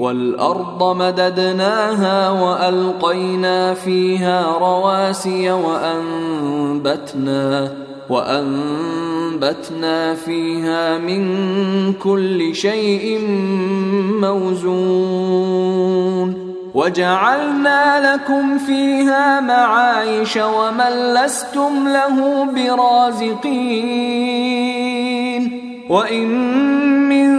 والأرض مددناها وألقينا فيها رواسي وأنبتنا وأنبتنا فيها من كل شيء موزون وجعلنا لكم فيها معايش ومن لستم له برازقين وإن من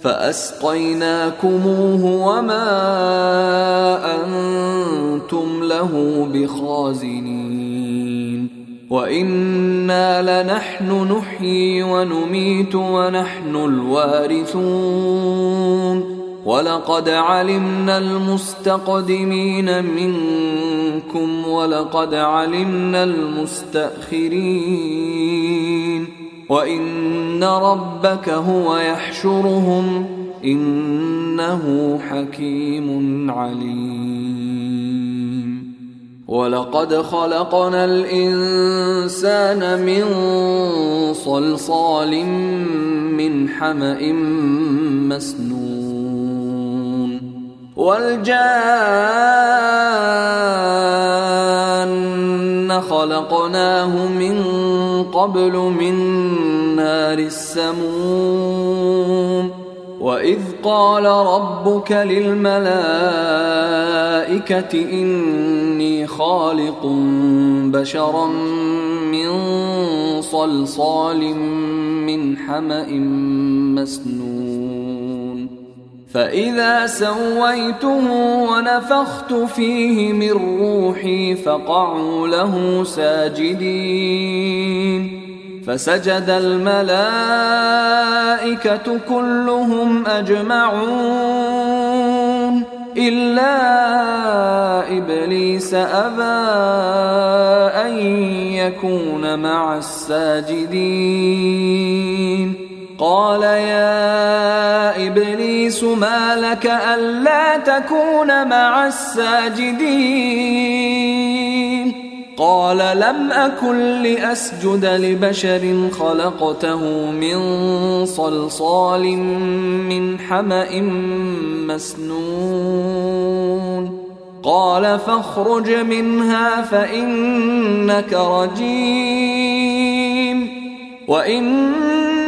فأسقيناكموه وما أنتم له بخازنين. وإنا لنحن نحيي ونميت ونحن الوارثون. ولقد علمنا المستقدمين منكم ولقد علمنا المستأخرين. وان ربك هو يحشرهم انه حكيم عليم ولقد خلقنا الانسان من صلصال من حما مسنون والجان خلقناه من قبل من نار السموم وإذ قال ربك للملائكة إني خالق بشرا من صلصال من حمأ مسنون فإذا سويته ونفخت فيه من روحي فقعوا له ساجدين. فسجد الملائكة كلهم أجمعون. إلا إبليس أبى أن يكون مع الساجدين. قال يا إبليس ما لك ألا تكون مع الساجدين. قال لم أكن لأسجد لبشر خلقته من صلصال من حمأ مسنون. قال فاخرج منها فإنك رجيم. وإن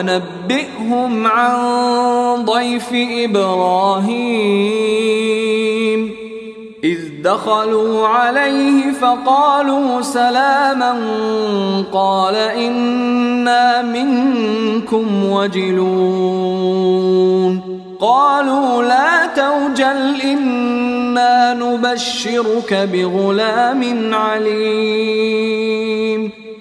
ونبئهم عن ضيف إبراهيم. إذ دخلوا عليه فقالوا سلاما قال إنا منكم وجلون. قالوا لا توجل إنا نبشرك بغلام عليم.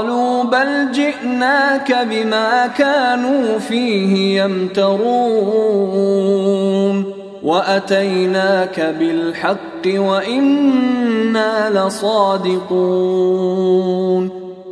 قالوا بل جئناك بما كانوا فيه يمترون وأتيناك بالحق وإنا لصادقون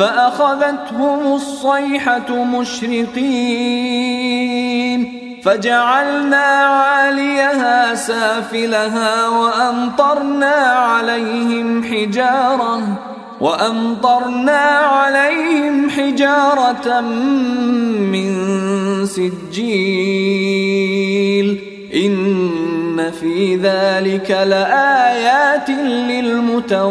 فأخذتهم الصيحة مشرقين فجعلنا عاليها سافلها وأمطرنا عليهم حجارة وأمطرنا عليهم حجارة من سجيل إن في ذلك لآيات للمتوسمين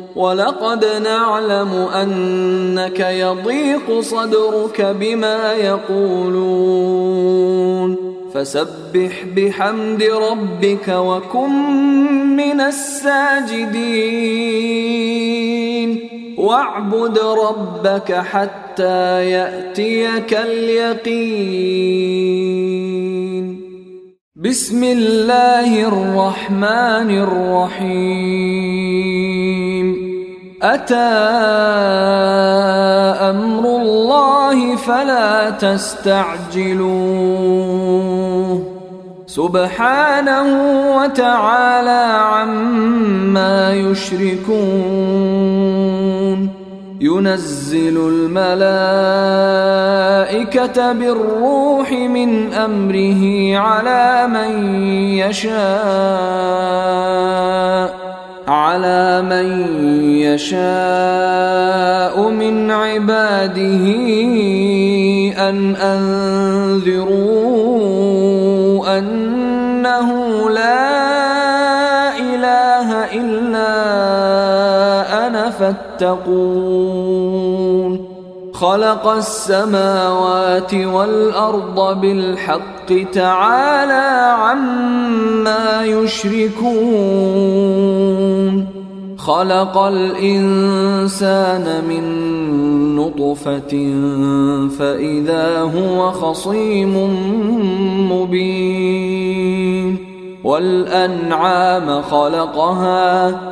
ولقد نعلم انك يضيق صدرك بما يقولون فسبح بحمد ربك وكن من الساجدين واعبد ربك حتى ياتيك اليقين بسم الله الرحمن الرحيم أتى أمر الله فلا تستعجلوه. سبحانه وتعالى عما يشركون. ينزل الملائكة بالروح من أمره على من يشاء. على من يشاء من عباده أن أنذروا أنه لا إله إلا أنا فاتقون. خلق السماوات والأرض بالحق تعالى عما يشركون. خلق الإنسان من نطفة فإذا هو خصيم مبين. والأنعام خلقها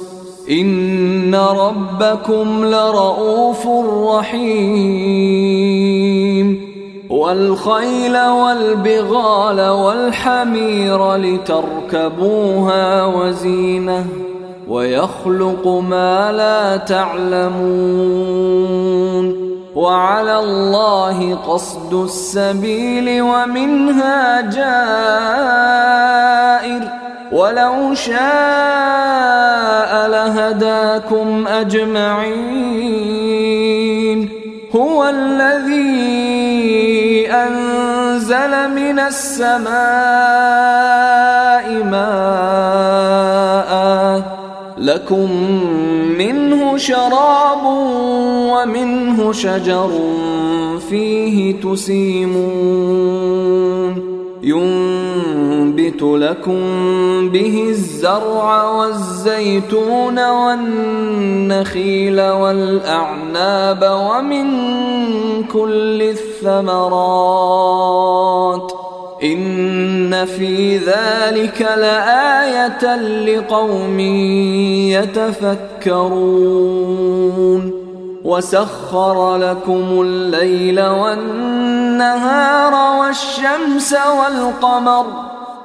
ان ربكم لرءوف رحيم والخيل والبغال والحمير لتركبوها وزينه ويخلق ما لا تعلمون وعلى الله قصد السبيل ومنها جائر ولو شاء لهداكم أجمعين. هو الذي أنزل من السماء ماء. لكم منه شراب ومنه شجر فيه تسيمون. ينبت لكم به الزرع والزيتون والنخيل والاعناب ومن كل الثمرات ان في ذلك لايه لقوم يتفكرون وسخر لكم الليل والنهار والشمس والقمر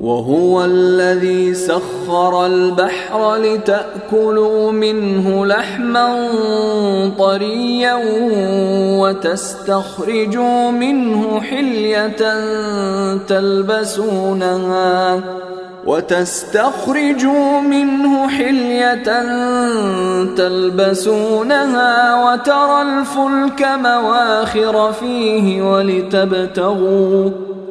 وهو الذي سخر البحر لتأكلوا منه لحما طريا وتستخرجوا منه حلية تلبسونها وتستخرجوا منه حلية تلبسونها وترى الفلك مواخر فيه ولتبتغوا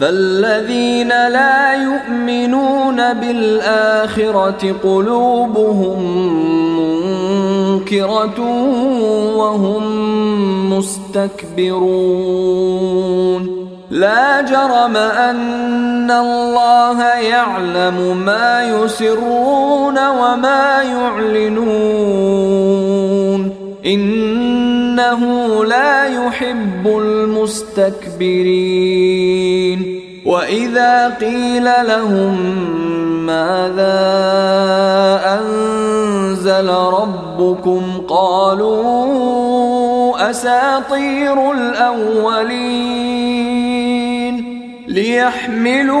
فالذين لا يؤمنون بالآخرة قلوبهم منكرة وهم مستكبرون لا جرم أن الله يعلم ما يسرون وما يعلنون إنه لا يحب المستكبرين. وإذا قيل لهم ماذا أنزل ربكم قالوا أساطير الأولين ليحملوا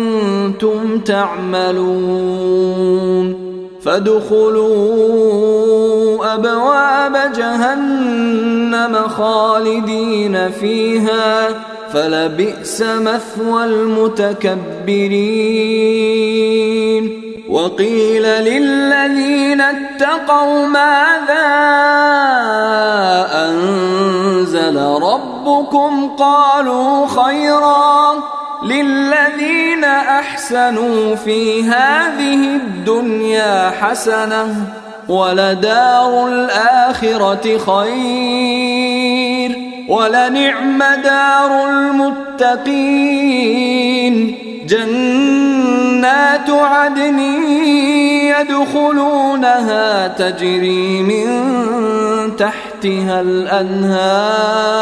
تعملون فادخلوا أبواب جهنم خالدين فيها فلبئس مثوى المتكبرين وقيل للذين اتقوا ماذا أنزل ربكم قالوا خيرا للذين أحسنوا في هذه الدنيا حسنة ولدار الآخرة خير ولنعم دار المتقين جنات عدن يدخلونها تجري من تحتها الأنهار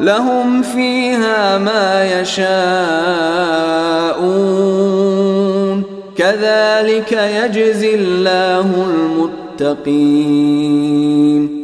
لهم فيها ما يشاءون. كذلك يجزي الله المتقين.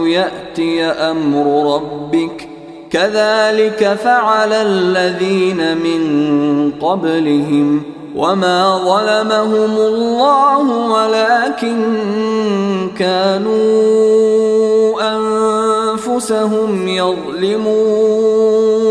يأتي أمر ربك. كذلك فعل الذين من قبلهم وما ظلمهم الله ولكن كانوا أنفسهم يظلمون.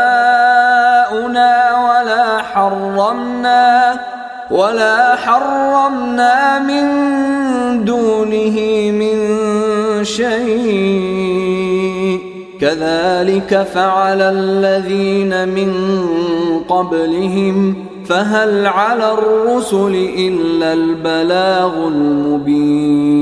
حرمنا ولا حرمنا من دونه من شيء. كذلك فعل الذين من قبلهم فهل على الرسل إلا البلاغ المبين.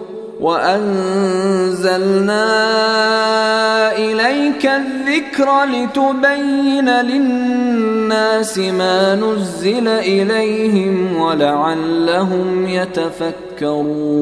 وأنزلنا إليك الذكر لتبين للناس ما نزل إليهم ولعلهم يتفكرون.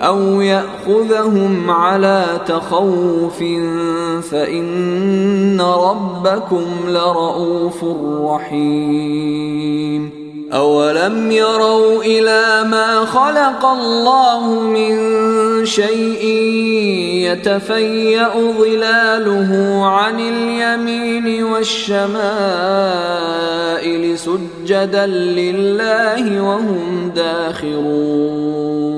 أو يأخذهم على تخوف فإن ربكم لرؤوف رحيم. أولم يروا إلى ما خلق الله من شيء يتفيأ ظلاله عن اليمين والشمائل سجدا لله وهم داخرون.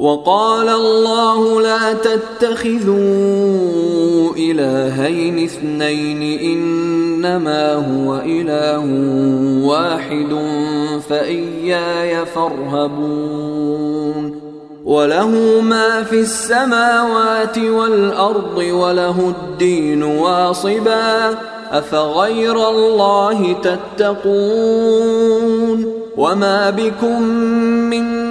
وقال الله لا تتخذوا إلهين اثنين إنما هو إله واحد فإياي فارهبون. وله ما في السماوات والأرض وله الدين واصبا أفغير الله تتقون؟ وما بكم من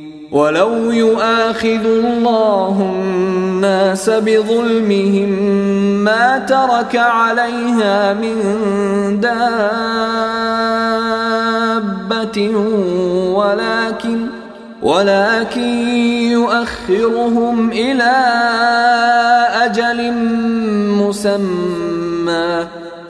ولو يؤاخذ الله الناس بظلمهم ما ترك عليها من دابة ولكن ولكن يؤخرهم إلى أجل مسمى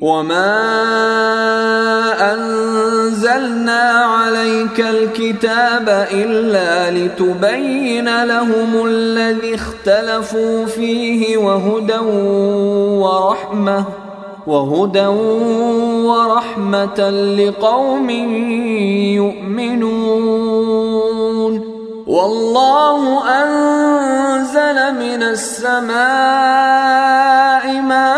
وما انزلنا عليك الكتاب الا لتبين لهم الذي اختلفوا فيه وهدى ورحمه وهدى ورحمة لقوم يؤمنون والله أنزل من السماء ماء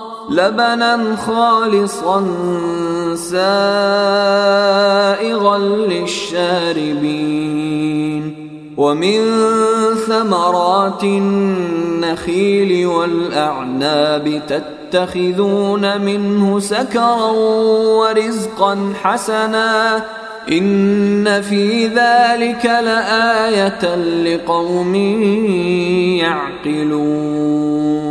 لبنا خالصا سائغا للشاربين ومن ثمرات النخيل والأعناب تتخذون منه سكرا ورزقا حسنا إن في ذلك لآية لقوم يعقلون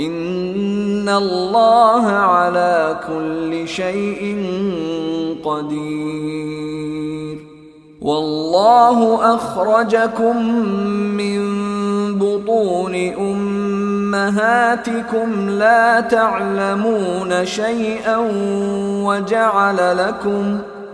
ان الله على كل شيء قدير. والله اخرجكم من بطون امهاتكم لا تعلمون شيئا وجعل لكم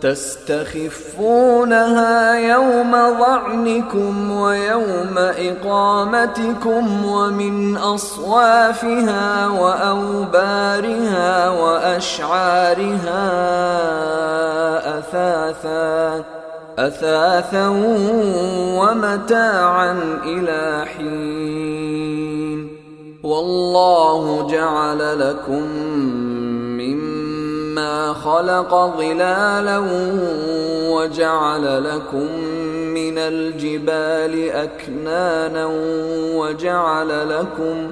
تستخفونها يوم ظعنكم ويوم إقامتكم ومن أصوافها وأوبارها وأشعارها أثاثا أثاثا ومتاعا إلى حين. والله جعل لكم مما خلق ظلالا وجعل لكم من الجبال أكنانا وجعل لكم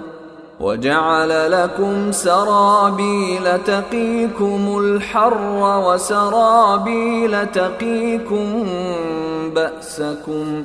وجعل لكم سرابيل تقيكم الحر وسرابيل تقيكم بأسكم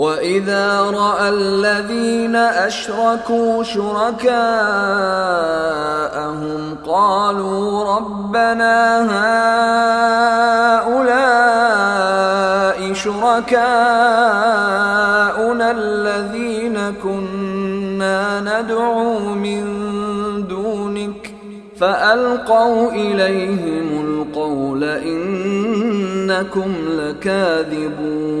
واذا راى الذين اشركوا شركاءهم قالوا ربنا هؤلاء شركاءنا الذين كنا ندعو من دونك فالقوا اليهم القول انكم لكاذبون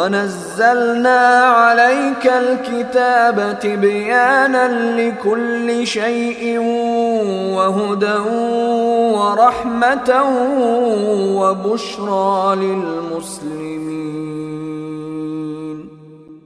ونزلنا عليك الكتاب تبيانا لكل شيء وهدى ورحمة وبشرى للمسلمين.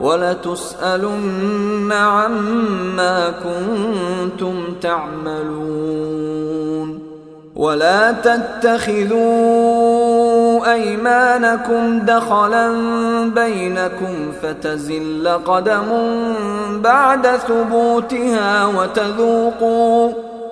ولتسألن عما كنتم تعملون. ولا تتخذوا أيمانكم دخلا بينكم فتزل قدم بعد ثبوتها وتذوقوا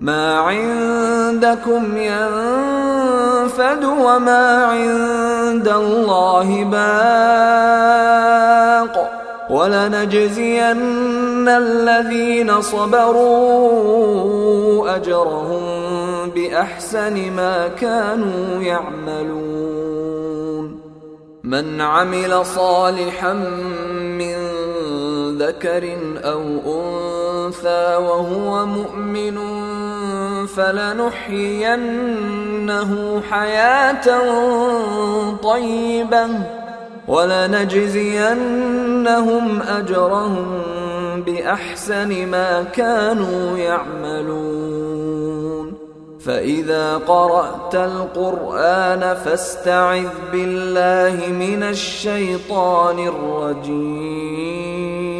ما عندكم ينفد وما عند الله باق ولنجزين الذين صبروا أجرهم بأحسن ما كانوا يعملون. من عمل صالحا من ذكر أو أنثى وهو مؤمن فلنحيينه حياة طيبة ولنجزينهم أجرهم بأحسن ما كانوا يعملون. فإذا قرأت القرآن فاستعذ بالله من الشيطان الرجيم.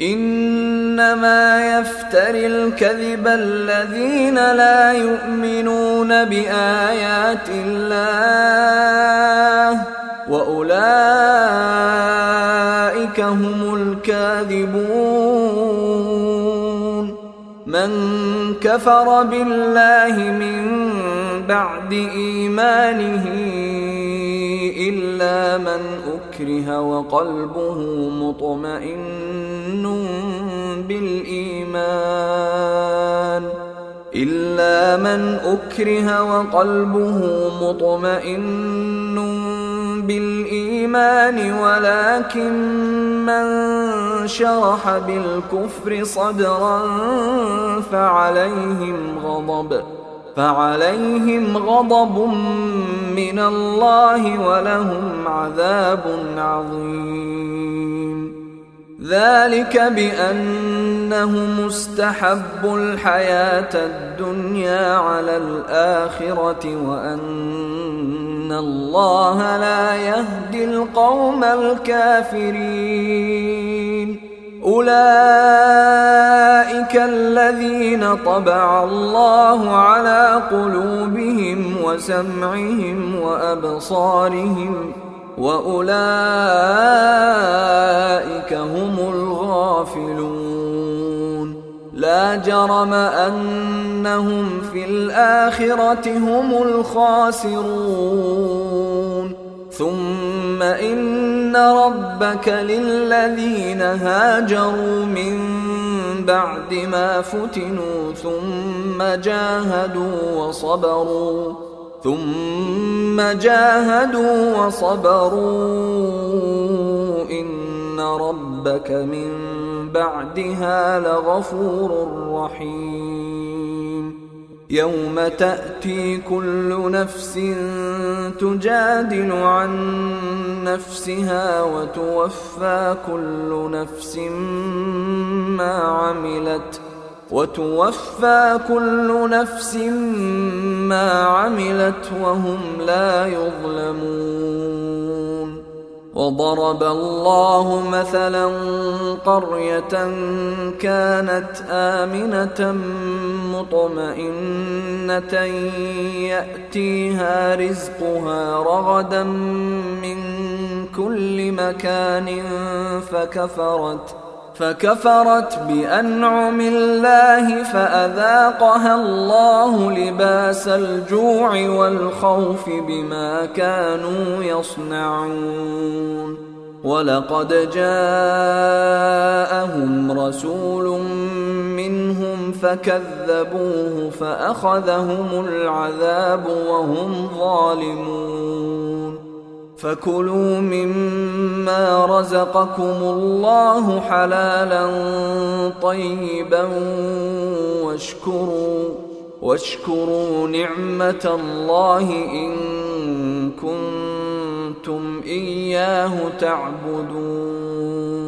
إنما يفتري الكذب الذين لا يؤمنون بآيات الله وأولئك هم الكاذبون. من كفر بالله من بعد إيمانه إلا من أكره وقلبه مطمئن. بالإيمان إلا من أكره وقلبه مطمئن بالإيمان ولكن من شرح بالكفر صدرا فعليهم غضب فعليهم غضب من الله ولهم عذاب عظيم. ذلك بأنه مستحب الحياة الدنيا على الآخرة وأن الله لا يهدي القوم الكافرين. أولئك الذين طبع الله على قلوبهم وسمعهم وأبصارهم وأولئك هم الغافلون. لا جرم أنهم في الآخرة هم الخاسرون. ثم إن ربك للذين هاجروا من بعد ما فتنوا ثم جاهدوا وصبروا. ثم جاهدوا وصبروا. إن ربك من بعدها لغفور رحيم. يوم تأتي كل نفس تجادل عن نفسها وتوفى كل نفس ما عملت. وتوفى كل نفس ما عملت وهم لا يظلمون. وضرب الله مثلا قرية كانت آمنة مطمئنة يأتيها رزقها رغدا من كل مكان فكفرت فكفرت بأنعم الله فأذاقها الله لباس الجوع والخوف بما كانوا يصنعون. ولقد جاءهم رسول منهم فكذبوه فأخذهم العذاب وهم ظالمون. فكلوا مما رزقكم الله حلالا طيبا واشكروا واشكروا نعمة الله إن كنتم إياه تعبدون